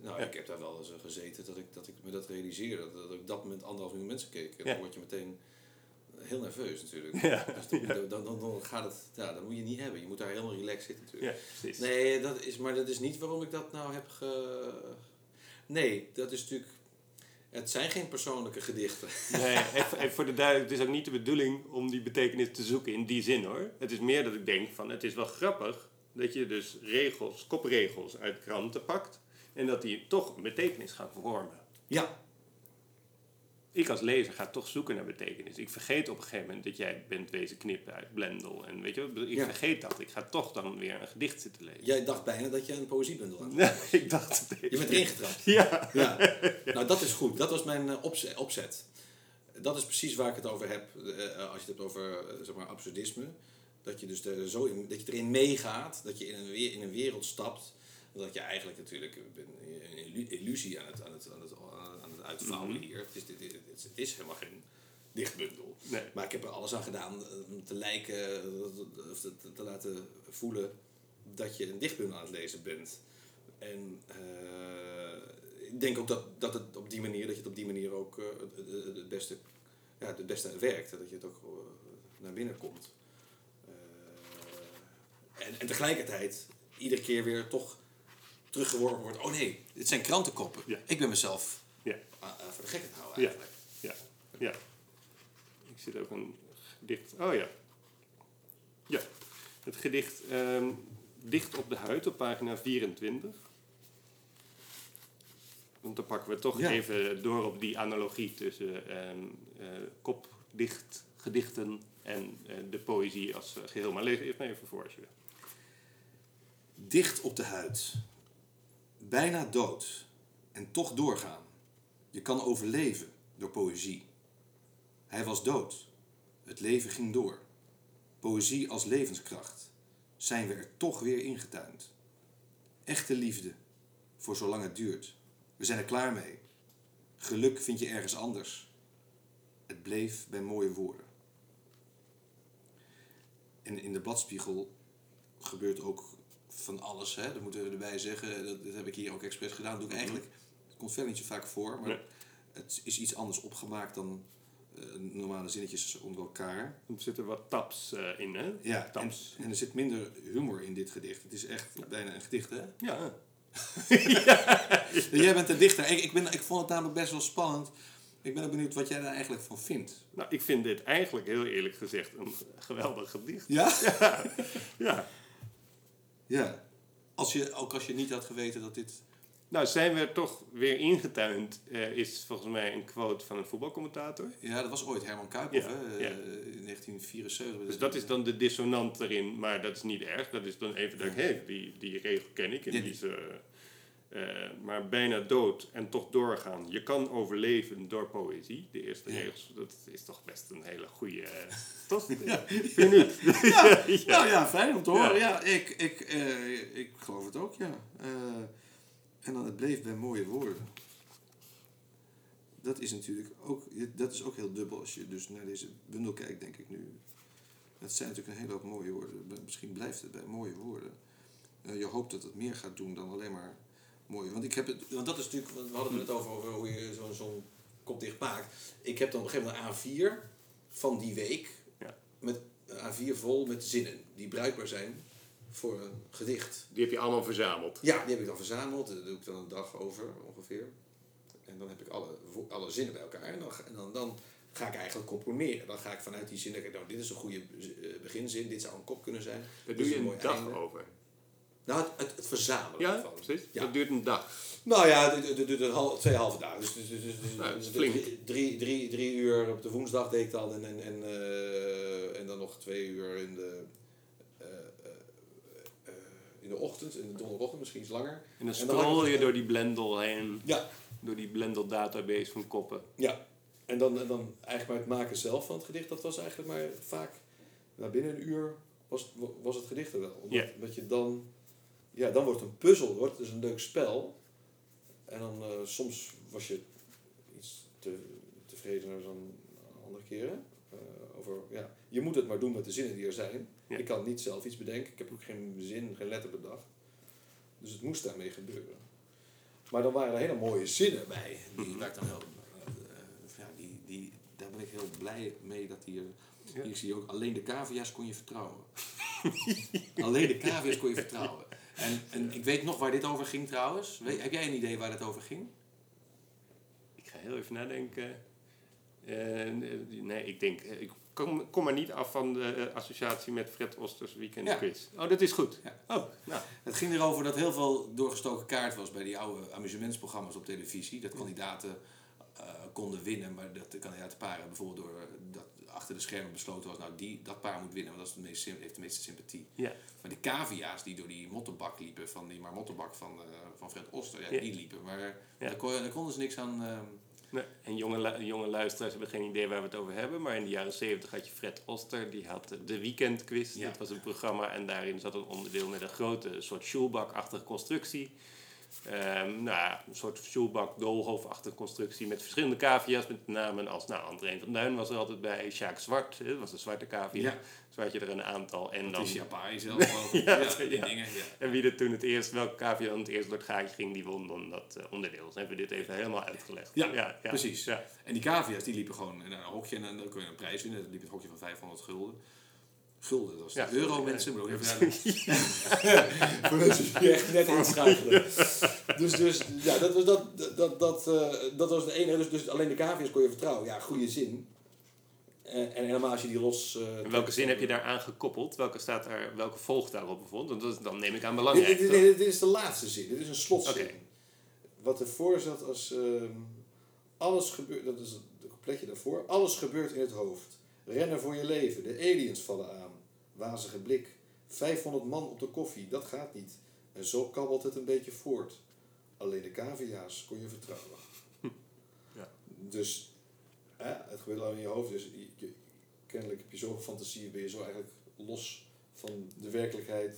Speaker 2: Nou,
Speaker 1: Ja.
Speaker 2: ik heb daar wel eens eh, gezeten dat ik, dat ik me dat realiseerde. Dat, dat ik op dat moment anderhalf miljoen mensen keek. En
Speaker 1: Ja.
Speaker 2: dan word je meteen heel nerveus natuurlijk.
Speaker 1: Ja.
Speaker 2: Dus dan, dan, dan, dan gaat het, ja, dat moet je niet hebben. Je moet daar helemaal relaxed zitten natuurlijk.
Speaker 1: Ja, precies.
Speaker 2: Nee, dat is, maar dat is niet waarom ik dat nou heb ge... Nee, dat is natuurlijk... Het zijn geen persoonlijke gedichten.
Speaker 1: Nee, even, even voor de duidelijkheid, het is ook niet de bedoeling om die betekenis te zoeken in die zin hoor. Het is meer dat ik denk van, het is wel grappig dat je dus regels, kopregels uit kranten pakt en dat die toch een betekenis gaan vormen.
Speaker 2: Ja.
Speaker 1: Ik als lezer ga toch zoeken naar betekenis. Ik vergeet op een gegeven moment dat jij bent wezen knippen uit Blendel. En weet je, wat, ik
Speaker 2: Ja.
Speaker 1: vergeet dat. Ik ga toch dan weer een gedicht zitten lezen.
Speaker 2: Jij dacht bijna dat je een poëziebundel had.
Speaker 1: Nee, ik dacht het
Speaker 2: Je bent erin getrapt.
Speaker 1: Ja.
Speaker 2: Ja. Nou, dat is goed. Dat was mijn eh, opzet. Dat is precies waar ik het over heb. eh, als je het hebt over eh, zeg maar, absurdisme. Dat je, dus er zo in, dat je erin meegaat. Dat je in een, weer- in een wereld stapt. Dat je eigenlijk natuurlijk een illu- illusie aan het, aan het, aan het, uitvouwen
Speaker 1: Mhm.
Speaker 2: hier. Het is, dit- dit- het, het is helemaal geen dichtbundel.
Speaker 1: Nee.
Speaker 2: Maar ik heb er alles aan gedaan eh, om te lijken, eh, of te, te- te laten voelen dat je een dichtbundel aan het lezen bent. En eh, ik denk ook dat, dat, het op die manier, dat je het op die manier ook het, beste, ja, het beste werkt. Dat je het ook naar binnen komt. En, en tegelijkertijd iedere keer weer toch teruggeworpen wordt. Oh nee, dit zijn krantenkoppen.
Speaker 1: Ja.
Speaker 2: Ik ben mezelf voor de gek aan het houden
Speaker 1: Ja.
Speaker 2: eigenlijk.
Speaker 1: Ja. Ja. Ik zit ook een gedicht. Oh ja. Ja. Het gedicht ehm, Dicht op de huid op pagina 24. Want dan pakken we toch
Speaker 2: Ja.
Speaker 1: even door op die analogie tussen ehm eh, kopdicht, gedichten en eh, de poëzie als eh, geheel. Maar lees eerst maar even voor als je wil.
Speaker 2: Dicht op de huid. Bijna dood. En toch doorgaan. Je kan overleven door poëzie. Hij was dood. Het leven ging door. Poëzie als levenskracht. Zijn we er toch weer ingetuind. Echte liefde. Voor zolang het duurt. We zijn er klaar mee. Geluk vind je ergens anders. Het bleef bij mooie woorden. En in de bladspiegel gebeurt ook van alles. Hè? Dat moeten we erbij zeggen. Dat, dat heb ik hier ook expres gedaan. Dat doe ik eigenlijk. Komt verder niet zo vaak voor. Maar
Speaker 1: Nee.
Speaker 2: het is iets anders opgemaakt dan eh, normale zinnetjes onder elkaar.
Speaker 1: Er zitten wat taps eh, in, hè?
Speaker 2: Ja, en,
Speaker 1: Taps.
Speaker 2: en er zit minder humor in dit gedicht. Het is echt bijna een gedicht, hè?
Speaker 1: Ja.
Speaker 2: Jij bent een dichter. Ik, ik, ben, ik vond het namelijk best wel spannend. Ik ben ook benieuwd wat jij daar eigenlijk van vindt.
Speaker 1: Nou, ik vind dit eigenlijk heel eerlijk gezegd een geweldig gedicht.
Speaker 2: Ja?
Speaker 1: Ja.
Speaker 2: Ja. Als je, ook als je niet had geweten dat dit...
Speaker 1: Nou, zijn we toch weer ingetuind, eh, is volgens mij een quote van een voetbalcommentator.
Speaker 2: Ja, dat was ooit Herman
Speaker 1: Ja,
Speaker 2: hè?
Speaker 1: ja.
Speaker 2: eh, in 1974.
Speaker 1: Dus dat is dan de dissonant erin, maar dat is niet erg. Dat is dan even dat ik, die, die regel ken ik. En die is, eh, maar bijna dood en toch doorgaan. Je kan overleven door poëzie. De eerste regels, dat is toch best een hele goede... toch? Ja. Ja.
Speaker 2: Nou ja, fijn om te horen.
Speaker 1: Ja.
Speaker 2: Ik, ik, ik geloof het ook, ja. Eh, en dan het bleef bij mooie woorden. Dat is natuurlijk ook, dat is ook heel dubbel als je dus naar deze bundel kijkt, denk ik nu. Het zijn natuurlijk een hele hoop mooie woorden. Misschien blijft het bij mooie woorden. Uh, je hoopt dat het meer gaat doen dan alleen maar mooie. Want, ik heb het, want dat is natuurlijk, we hadden het net over, over hoe je zo'n zo'n kop dicht maakt. Ik heb dan op een gegeven moment een A4 van die week.
Speaker 1: Ja.
Speaker 2: Met A4 vol met zinnen die bruikbaar zijn voor een gedicht.
Speaker 1: Die heb je allemaal verzameld?
Speaker 2: Ja, die heb ik dan verzameld. Daar doe ik dan een dag over ongeveer. En dan heb ik alle, alle zinnen bij elkaar. En dan, en dan, dan ga ik eigenlijk componeren. Dan ga ik vanuit die zin denken, nou, dit is een goede eh, beginzin, dit zou een kop kunnen zijn.
Speaker 1: Daar doe je een, dag over?
Speaker 2: Nou, het, het, verzamelen
Speaker 1: ja, Precies. Ja, Dat duurt een dag?
Speaker 2: Nou ja, het duurt twee halve dagen. Dus, dus, dus, dus, nou, dus drie, drie, drie uur op de woensdag deed ik dan en, en, en, uh, en dan nog twee uur in de, de ochtend, in de donderdagochtend, misschien iets langer.
Speaker 1: En dan scroll je door die Blendel heen.
Speaker 2: Ja.
Speaker 1: Door die Blendel database van koppen.
Speaker 2: Ja, en dan, en dan eigenlijk maar het maken zelf van het gedicht, dat was eigenlijk maar vaak, nou, binnen een uur was, was het gedicht er wel. Omdat
Speaker 1: yeah.
Speaker 2: dat je dan, ja, dan wordt het een puzzel, wordt het is een leuk spel. En dan uh, soms was je iets te, tevredener dan andere keren. Uh, over, ja, je moet het maar doen met de zinnen die er zijn. Ik kan niet zelf iets bedenken. Ik heb ook geen zin, geen letter bedacht. Dus het moest daarmee gebeuren. Maar dan waren er hele mooie zinnen bij. Die, mm -hmm. ik dan heel daar ben ik heel blij mee dat hier. Ja. Hier zie je ook, alleen de cavia's kon je vertrouwen. alleen de cavia's kon je vertrouwen. En, en ik weet nog waar dit over ging trouwens. Heb jij een idee waar het over ging?
Speaker 1: Ik ga heel even nadenken. Uh, nee, ik denk, ik kom, kom maar niet af van de associatie met Fred Osters Weekend
Speaker 2: ja.
Speaker 1: Quiz. Oh, dat is goed.
Speaker 2: Ja. Oh, nou. Het ging erover dat heel veel doorgestoken kaart was bij die oude amusementsprogramma's op televisie. Dat kandidaten uh, konden winnen, maar dat de kandidatenparen bijvoorbeeld door dat achter de schermen besloten was, nou die, dat paar moet winnen, want dat is de meest, heeft de meeste sympathie.
Speaker 1: Ja.
Speaker 2: Maar die cavia's die door die mottenbak liepen, van die maar mottenbak van, uh, van Fred Oster, ja,
Speaker 1: Ja.
Speaker 2: die liepen, maar daar, kon, daar konden ze niks aan. ehm,
Speaker 1: Nee, en jonge, jonge luisteraars hebben geen idee waar we het over hebben. Maar in de jaren zeventig had je Fred Oster. Die had de Weekend Quiz.
Speaker 2: Ja.
Speaker 1: Dat was een programma. En daarin zat een onderdeel met een grote soort Schulbach-achtige constructie. Ehm, nou een soort Schulbach-doolhof-achtige constructie. Met verschillende cavia's. Met namen als... Nou, André van Duin was er altijd bij. Sjaak Zwart. Dat was een zwarte cavia.
Speaker 2: Ja.
Speaker 1: Zo had je er een aantal. En dan...
Speaker 2: Zelf ook.
Speaker 1: Ja,
Speaker 2: ja, die dingen. Ja.
Speaker 1: En wie er toen het eerst, welke cavia dan het eerst door het gaatje ging, die won dan dat eh, onderdeel. Dus hebben we dit even helemaal uitgelegd.
Speaker 2: Ja, precies.
Speaker 1: Ja.
Speaker 2: En die cavia's die liepen gewoon naar een hokje en dan kon je een prijs winnen. Dat liep het hokje van 500 gulden. Gulden, dat was de
Speaker 1: Ja,
Speaker 2: euro
Speaker 1: gulden,
Speaker 2: mensen.
Speaker 1: ja.
Speaker 2: Moet ik even Voor mensen die echt net inschakelen. Dus, dus ja, dat was, dat, dat, dat, eh, dat was de ene. Dus, dus alleen de cavia's kon je vertrouwen. Ja, goede zin. En, en helemaal als je die los... eh,
Speaker 1: En welke zin heb je daar aan gekoppeld? Welke, staat daar, welke volgt daarop bijvoorbeeld? Dat dan neem ik aan belangrijk.
Speaker 2: dit,
Speaker 1: toch?
Speaker 2: dit, dit is de laatste zin. Dit is een slotzin.
Speaker 1: Oké.
Speaker 2: Wat ervoor zat als... ehm, alles gebeurt... Dat is het coupletje daarvoor. Alles gebeurt in het hoofd. Rennen voor je leven. De aliens vallen aan. Wazige blik. 500 man op de koffie. Dat gaat niet. En zo kabbelt het een beetje voort. Alleen de cavia's kon je vertrouwen.
Speaker 1: Ja.
Speaker 2: Dus hè, het gebeurt al in je hoofd. Dus je, je- kennelijk heb je zoveel fantasie. Ben je zo eigenlijk los van de werkelijkheid.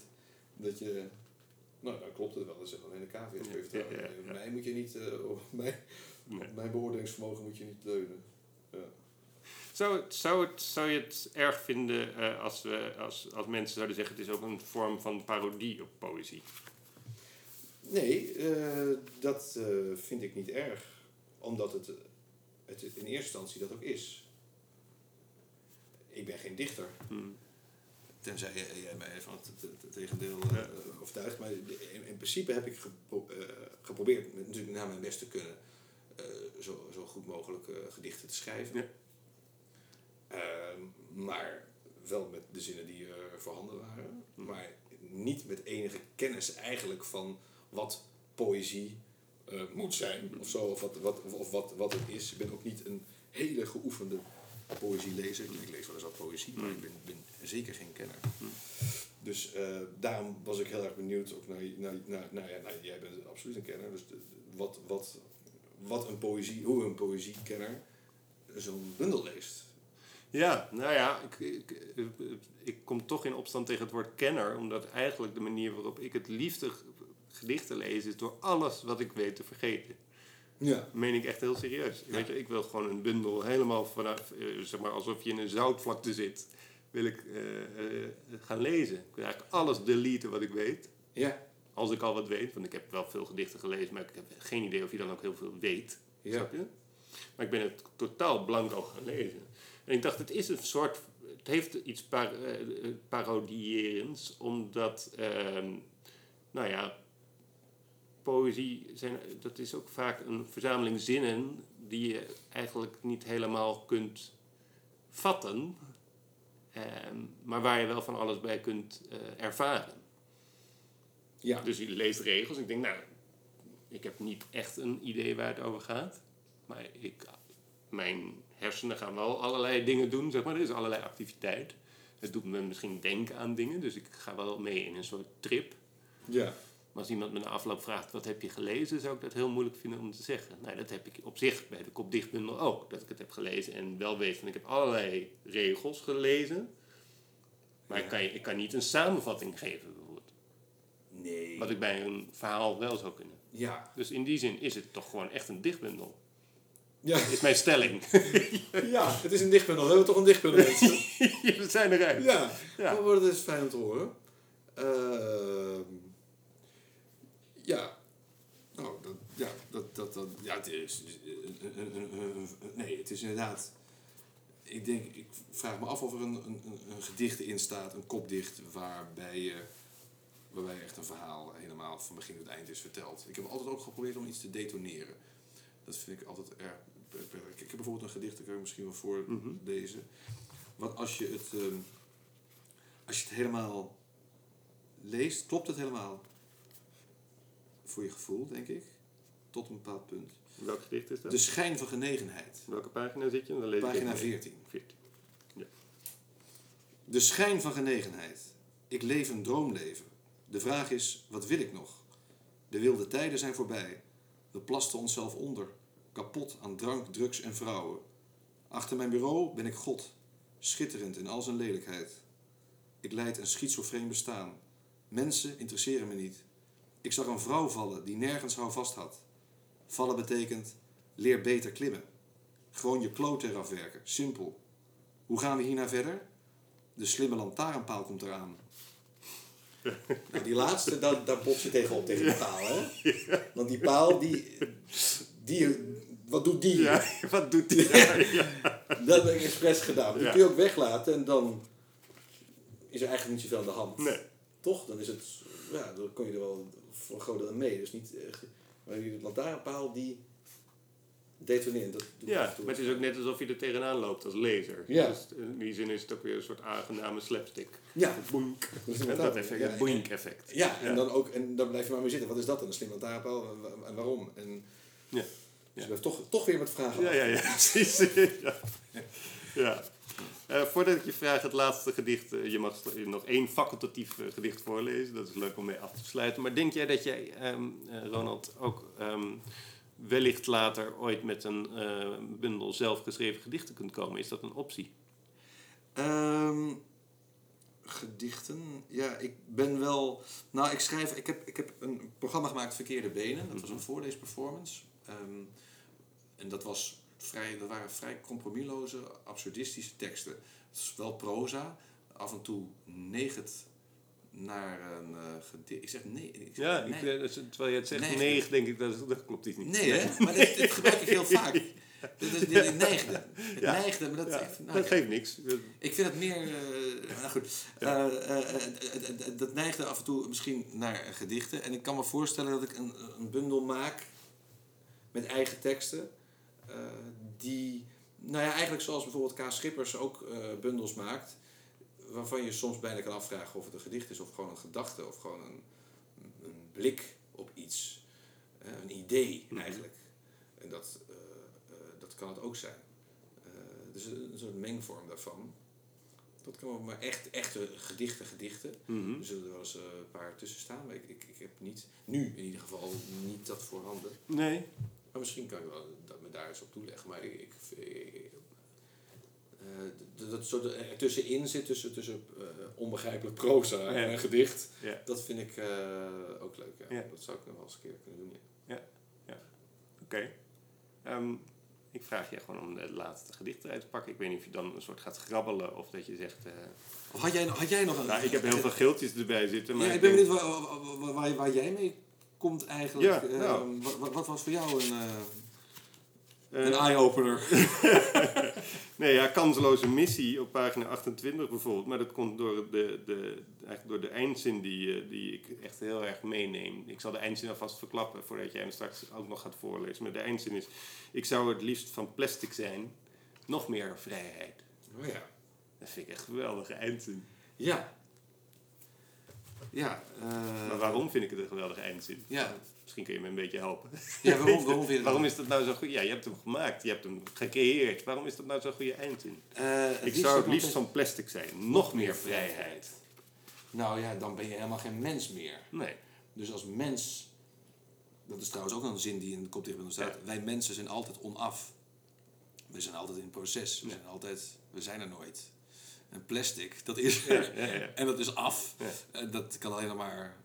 Speaker 2: Dat je... Nou, dan klopt het wel. Dat alleen de cavia's kun je vertrouwen.
Speaker 1: Ja.
Speaker 2: Mij moet je niet... eh, op mijn,
Speaker 1: Nee.
Speaker 2: mijn beoordelingsvermogen moet je niet leunen. Ja.
Speaker 1: Zou, het, zou, het, zou je het erg vinden eh, als, we, als, als mensen zouden zeggen... het is ook een vorm van parodie op poëzie?
Speaker 2: Nee, eh, dat eh, vind ik niet erg. Omdat het, het in eerste instantie dat ook is. Ik ben geen dichter.
Speaker 1: Hmm.
Speaker 2: Tenzij jij mij van het, tegendeel
Speaker 1: Ja.
Speaker 2: overtuigt. Maar in, in principe heb ik gepro- geprobeerd, natuurlijk naar mijn best te kunnen, zo, zo goed mogelijk gedichten te schrijven.
Speaker 1: Ja.
Speaker 2: Maar wel met de zinnen die er voorhanden waren.
Speaker 1: Mhm.
Speaker 2: Maar niet met enige kennis eigenlijk van wat poëzie eh, moet zijn. Of zo, of, wat, wat, of wat, wat het is. Ik ben ook niet een hele geoefende poëzielezer. Ik lees wel eens wat poëzie, maar ik ben, ben zeker geen kenner. Dus eh, daarom was ik heel erg benieuwd ook naar, naar, naar, naar, ja, nou, jij bent absoluut een kenner. Dus de- wat, wat, wat een poëzie, hoe een poëziekenner zo'n bundel leest.
Speaker 1: Ja, nou ja, ik, ik, ik kom toch in opstand tegen het woord kenner. Omdat eigenlijk de manier waarop ik het liefste gedichten lees... is door alles wat ik weet te vergeten.
Speaker 2: Ja.
Speaker 1: Dat meen ik echt heel serieus.
Speaker 2: Ja.
Speaker 1: Weet je, ik wil gewoon een bundel helemaal vanaf... eh, zeg maar alsof je in een zoutvlakte zit. wil ik eh, eh, gaan lezen. Ik wil eigenlijk alles deleten wat ik weet.
Speaker 2: Ja.
Speaker 1: Als ik al wat weet, want ik heb wel veel gedichten gelezen, maar ik heb geen idee of je dan ook heel veel weet.
Speaker 2: Ja.
Speaker 1: Snap je? Maar ik ben het totaal blanco gaan lezen. En ik dacht, het is een soort. Het heeft iets par, eh, eh, parodierends, omdat. ehm, nou ja. Poëzie, zijn, dat is ook vaak een verzameling zinnen die je eigenlijk niet helemaal kunt vatten, ehm, maar waar je wel van alles bij kunt eh, ervaren.
Speaker 2: Ja.
Speaker 1: Dus je leest regels. Ik denk, nou, ik heb niet echt een idee waar het over gaat. Maar ik, mijn hersenen gaan wel allerlei dingen doen, zeg maar. Er is allerlei activiteit. Het doet me misschien denken aan dingen, dus ik ga wel mee in een soort trip.
Speaker 2: Ja.
Speaker 1: Maar als iemand me na afloop vraagt, wat heb je gelezen, zou ik dat heel moeilijk vinden om te zeggen. Nou, dat heb ik op zich bij de Kop Dichtbundel ook, dat ik het heb gelezen en wel weet van, ik heb allerlei regels gelezen. Maar ik, kan, ik kan niet een samenvatting geven, bijvoorbeeld.
Speaker 2: Nee.
Speaker 1: Wat ik bij een verhaal wel zou kunnen.
Speaker 2: Ja.
Speaker 1: Dus in die zin is het toch gewoon echt een dichtbundel.
Speaker 2: Ja.
Speaker 1: Is mijn stelling.
Speaker 2: ja, het is een dichtbundel. We hebben toch een dichtbundel, mensen?
Speaker 1: We zijn eruit.
Speaker 2: Ja,
Speaker 1: Ja.
Speaker 2: maar dat is fijn om te horen. Ehm, ja, nou, dat, ja, dat, dat, dat, ja, het is, een- een- een- een- een- nee, het is inderdaad, ik denk, ik vraag me af of er een, een, een- gedicht in staat, een kopdicht, waarbij je, waarbij echt een verhaal helemaal van begin tot eind is verteld. Ik heb altijd ook geprobeerd om iets te detoneren. Dat vind ik altijd erg. Ik heb bijvoorbeeld een gedicht, dat kan ik misschien wel voorlezen. Want als je het, ehm, als je het helemaal leest, klopt het helemaal voor je gevoel, denk ik. Tot een bepaald punt.
Speaker 1: Welk gedicht is dat?
Speaker 2: De schijn van genegenheid.
Speaker 1: Welke pagina zit je? Dan lees
Speaker 2: Pagina
Speaker 1: even mee.
Speaker 2: 14.
Speaker 1: 14.
Speaker 2: De schijn van genegenheid. Ik leef een droomleven. De vraag is, wat wil ik nog? De wilde tijden zijn voorbij. We plasten onszelf onder. Kapot aan drank, drugs en vrouwen. Achter mijn bureau ben ik God. Schitterend in al zijn lelijkheid. Ik leid een schizofreen bestaan. Mensen interesseren me niet. Ik zag een vrouw vallen die nergens houvast had. Vallen betekent, leer beter klimmen. Gewoon je kloot eraf werken. Simpel. Hoe gaan we hierna verder? De slimme lantaarnpaal komt eraan. Nou, die laatste, daar, daar bots je tegenop tegen die paal, hè? Want die paal, die, die... Wat doet die?
Speaker 1: Ja, wat doet die? Ja.
Speaker 2: Dat heb ik expres gedaan. Die
Speaker 1: Ja.
Speaker 2: kun je ook weglaten en dan is er eigenlijk niet zoveel aan de hand.
Speaker 1: Nee.
Speaker 2: Toch? Dan is het... Ja, dan kon je er wel voor een groot deel mee. Dus niet... echt- Maar die lantaarnpaal, die detoneert. Dat
Speaker 1: Ja, maar het is ook net alsof je er tegenaan loopt als lezer.
Speaker 2: Ja.
Speaker 1: Dus in die zin is het ook weer een soort aangename slapstick.
Speaker 2: Ja.
Speaker 1: Boink.
Speaker 2: Inderdaad,
Speaker 1: dat effect,
Speaker 2: ja,
Speaker 1: het boink effect.
Speaker 2: Ja, en. Dan ook, en dan blijf je maar mee zitten. Wat is dat dan? Een slim lantaarnpaal? En waarom? En,
Speaker 1: Ja.
Speaker 2: Dus je blijft toch, toch weer met vragen
Speaker 1: Ja, ja, ja, precies. ja. ja. Eh, voordat ik je vraag het laatste gedicht, eh, je mag nog één facultatief eh, gedicht voorlezen. Dat is leuk om mee af te sluiten. Maar denk jij dat jij, ehm, eh, Ronald, ook ehm, wellicht later ooit met een bundel zelfgeschreven gedichten kunt komen? Is dat een optie?
Speaker 2: Ehm, gedichten. Ja, ik ben wel. Nou, ik schrijf. Ik heb, ik heb een programma gemaakt, Verkeerde Benen. Dat was een voorleesperformance. Ehm, en dat, was vrij, dat waren vrij compromisloze, absurdistische teksten. Het is wel proza. Af en toe neigt naar een eh, gedicht. Ik zeg nee. Ik zeg,
Speaker 1: Ja,
Speaker 2: nee.
Speaker 1: ik, eh, terwijl je het zegt
Speaker 2: Nee.
Speaker 1: negen, denk ik dat, dat klopt iets niet.
Speaker 2: Nee, hè? Maar dit, dit gebruik ik heel vaak. Dit is dit, het neigde. Het
Speaker 1: Ja.
Speaker 2: neigde, maar dat,
Speaker 1: Ja,
Speaker 2: nou,
Speaker 1: dat geeft niks.
Speaker 2: ik vind het meer. eh, nou goed. Dat neigde af en toe misschien naar gedichten. En ik kan me voorstellen dat ik een, een bundel maak met eigen teksten. eh, die, nou ja, eigenlijk zoals bijvoorbeeld K. Schippers ook eh, bundels maakt. Waarvan je soms bijna kan afvragen of het een gedicht is of gewoon een gedachte of gewoon een, een blik op iets. Eh, een idee
Speaker 1: Mhm.
Speaker 2: eigenlijk. En dat, dat kan het ook zijn. Dus een, soort mengvorm daarvan. Dat kan ook maar echt, echte gedichten, gedichten.
Speaker 1: Mhm.
Speaker 2: Er zullen er wel eens een paar tussen staan, maar ik, ik, ik heb niet, nu in ieder geval, niet dat voorhanden.
Speaker 1: Nee.
Speaker 2: Maar misschien kan je wel dat me daar eens op toeleggen. Maar ik, ik, ik- eh, dat- soort er tussenin zit, tussen, tussen eh, onbegrijpelijk proza
Speaker 1: Ja.
Speaker 2: en een gedicht.
Speaker 1: Ja.
Speaker 2: Dat vind ik eh, ook leuk. Ja.
Speaker 1: Ja.
Speaker 2: Dat zou ik nog wel eens een keer kunnen doen. Ja.
Speaker 1: Oké. Ehm, Ik vraag je gewoon om het laatste gedicht eruit te pakken. Ik weet niet of je dan een soort gaat grabbelen of dat je zegt... eh,
Speaker 2: Of had jij, had jij nog een...
Speaker 1: nou, ik heb heel veel geeltjes erbij zitten, maar
Speaker 2: Ja, ik
Speaker 1: ik
Speaker 2: ben benieuwd waar, waar, waar, waar jij mee komt eigenlijk.
Speaker 1: Ja,
Speaker 2: Eh,
Speaker 1: nou.
Speaker 2: wat, wat- wat was voor jou een, eh,
Speaker 1: Eh,
Speaker 2: een eye-opener?
Speaker 1: Nee, ja, kansloze missie op pagina 28 bijvoorbeeld. Maar dat komt door de, de, eigenlijk door de eindzin die, eh, die ik echt heel erg meeneem. Ik zal de eindzin alvast verklappen voordat jij hem straks ook nog gaat voorlezen. Maar de eindzin is, ik zou het liefst van plastic zijn, nog meer vrijheid.
Speaker 2: Oh ja.
Speaker 1: Dat vind ik echt een geweldige eindzin.
Speaker 2: Ja. Ja. eh,
Speaker 1: Maar waarom vind ik het een geweldige eindzin?
Speaker 2: Ja.
Speaker 1: Misschien kun je me een beetje helpen.
Speaker 2: Ja, waarom, waarom vind je het
Speaker 1: Waarom is dat nou zo goed? Ja, je hebt hem gemaakt, je hebt hem gecreëerd. Waarom is dat nou zo'n goede eindzin?
Speaker 2: Eh,
Speaker 1: Ik zou het liefst van plastic zijn, nog meer vrijheid.
Speaker 2: Nou ja, dan ben je helemaal geen mens meer.
Speaker 1: Nee.
Speaker 2: Dus als mens, dat is trouwens ook een zin die in de kopdichtbundel staat. Wij mensen zijn altijd onaf. We zijn altijd in proces. We,
Speaker 1: Ja.
Speaker 2: zijn altijd, we zijn er nooit. En plastic, dat is er.
Speaker 1: Ja, ja, ja.
Speaker 2: En dat is af. En dat kan alleen maar...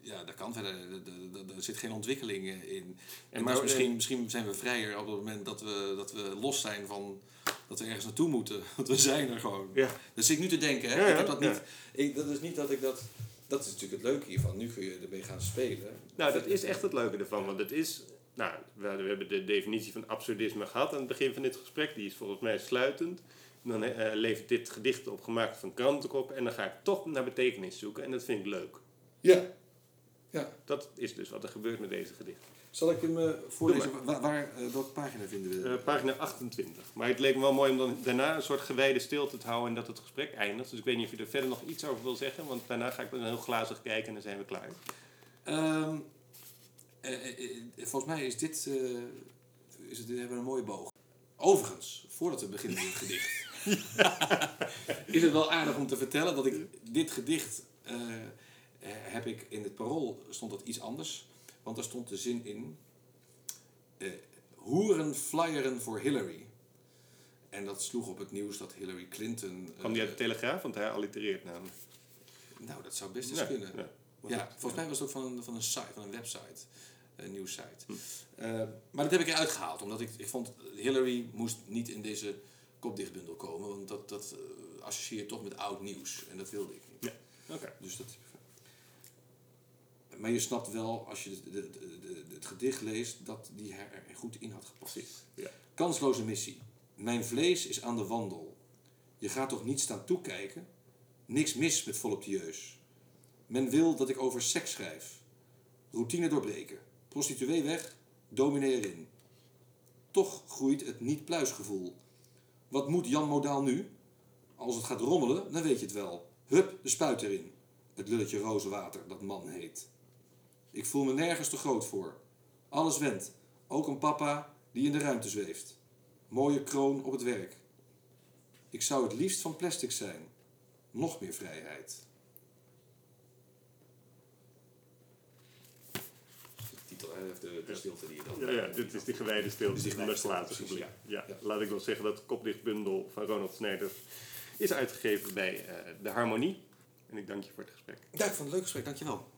Speaker 2: Ja, dat kan verder. Er- er- zit geen ontwikkeling eh, in. En
Speaker 1: maar,
Speaker 2: dus misschien,
Speaker 1: eh,
Speaker 2: misschien zijn we vrijer op het moment dat we, dat we los zijn van... Dat we ergens naartoe moeten. Want we zijn er gewoon.
Speaker 1: Ja.
Speaker 2: Dat zit ik nu te denken. Hè? Ik heb dat niet... Ik, dat is niet dat ik dat... Dat is natuurlijk het leuke hiervan. Nu kun je ermee gaan spelen.
Speaker 1: Nou, dat is echt het leuke ervan. Want het is... Nou, we hebben de definitie van absurdisme gehad aan het begin van dit gesprek. Die is volgens mij sluitend. Dan eh, levert dit gedicht op gemaakt van krantenkop. En dan ga ik toch naar betekenis zoeken. En dat vind ik leuk.
Speaker 2: Ja. Ja.
Speaker 1: Dat is dus wat er gebeurt met deze gedicht.
Speaker 2: Zal ik hem eh, voorlezen? Waar, waar, eh, welke pagina vinden we?
Speaker 1: Pagina 28. Maar het leek me wel mooi om dan daarna een soort gewijde stilte te houden en dat het gesprek eindigt. Dus ik weet niet of je er verder nog iets over wil zeggen, want daarna ga ik dan heel glazig kijken en dan zijn we klaar.
Speaker 2: Ehm, eh, eh, eh, volgens mij is dit... is het, hebben we een mooie boog. Overigens, voordat we beginnen met het gedicht... is het wel aardig om te vertellen dat ik dit gedicht... eh, eh, heb ik in het parool stond dat iets anders. Want daar stond de zin in... eh, hoeren flyeren voor Hillary. En dat sloeg op het nieuws dat Hillary Clinton...
Speaker 1: Kwam die uit de Telegraaf? Want hij allitereert namelijk.
Speaker 2: nou, dat zou best eens kunnen.
Speaker 1: ja.
Speaker 2: Volgens mij was het ook van een, van een site, van een website, een nieuwssite.
Speaker 1: Hm.
Speaker 2: Maar dat heb ik eruit gehaald, omdat ik, ik vond Hillary moest niet in deze kopdichtbundel komen, want dat, dat eh, associeer je toch met oud nieuws en dat wilde ik niet.
Speaker 1: Ja. Oké.
Speaker 2: Dus dat, maar je snapt wel, als je de, de, de- het gedicht leest, dat die er goed in had gepast.
Speaker 1: Ja.
Speaker 2: Kansloze missie. Mijn vlees is aan de wandel. Je gaat toch niet staan toekijken? Niks mis met voluptueus. Men wil dat ik over seks schrijf. Routine doorbreken. Prostituee weg, dominee erin. Toch groeit het niet-pluisgevoel. Wat moet Jan Modaal nu? Als het gaat rommelen, dan weet je het wel. Hup, de spuit erin. Het lulletje rozenwater dat man heet. Ik voel me nergens te groot voor. Alles wendt. Ook een papa die in de ruimte zweeft. Mooie kroon op het werk. Ik zou het liefst van plastic zijn. Nog meer vrijheid. De titel, de, de stilte die je dan...
Speaker 1: Ja, ja, dit is die gewijde stilte
Speaker 2: die gewijde stilte, precies,
Speaker 1: Ja.
Speaker 2: ja.
Speaker 1: Laat ik wel zeggen dat de kopdichtbundel van Ronald Snijders is uitgegeven bij eh, De Harmonie. En ik dank je voor het gesprek.
Speaker 2: Ja, ik vond het een leuk gesprek, dankjewel.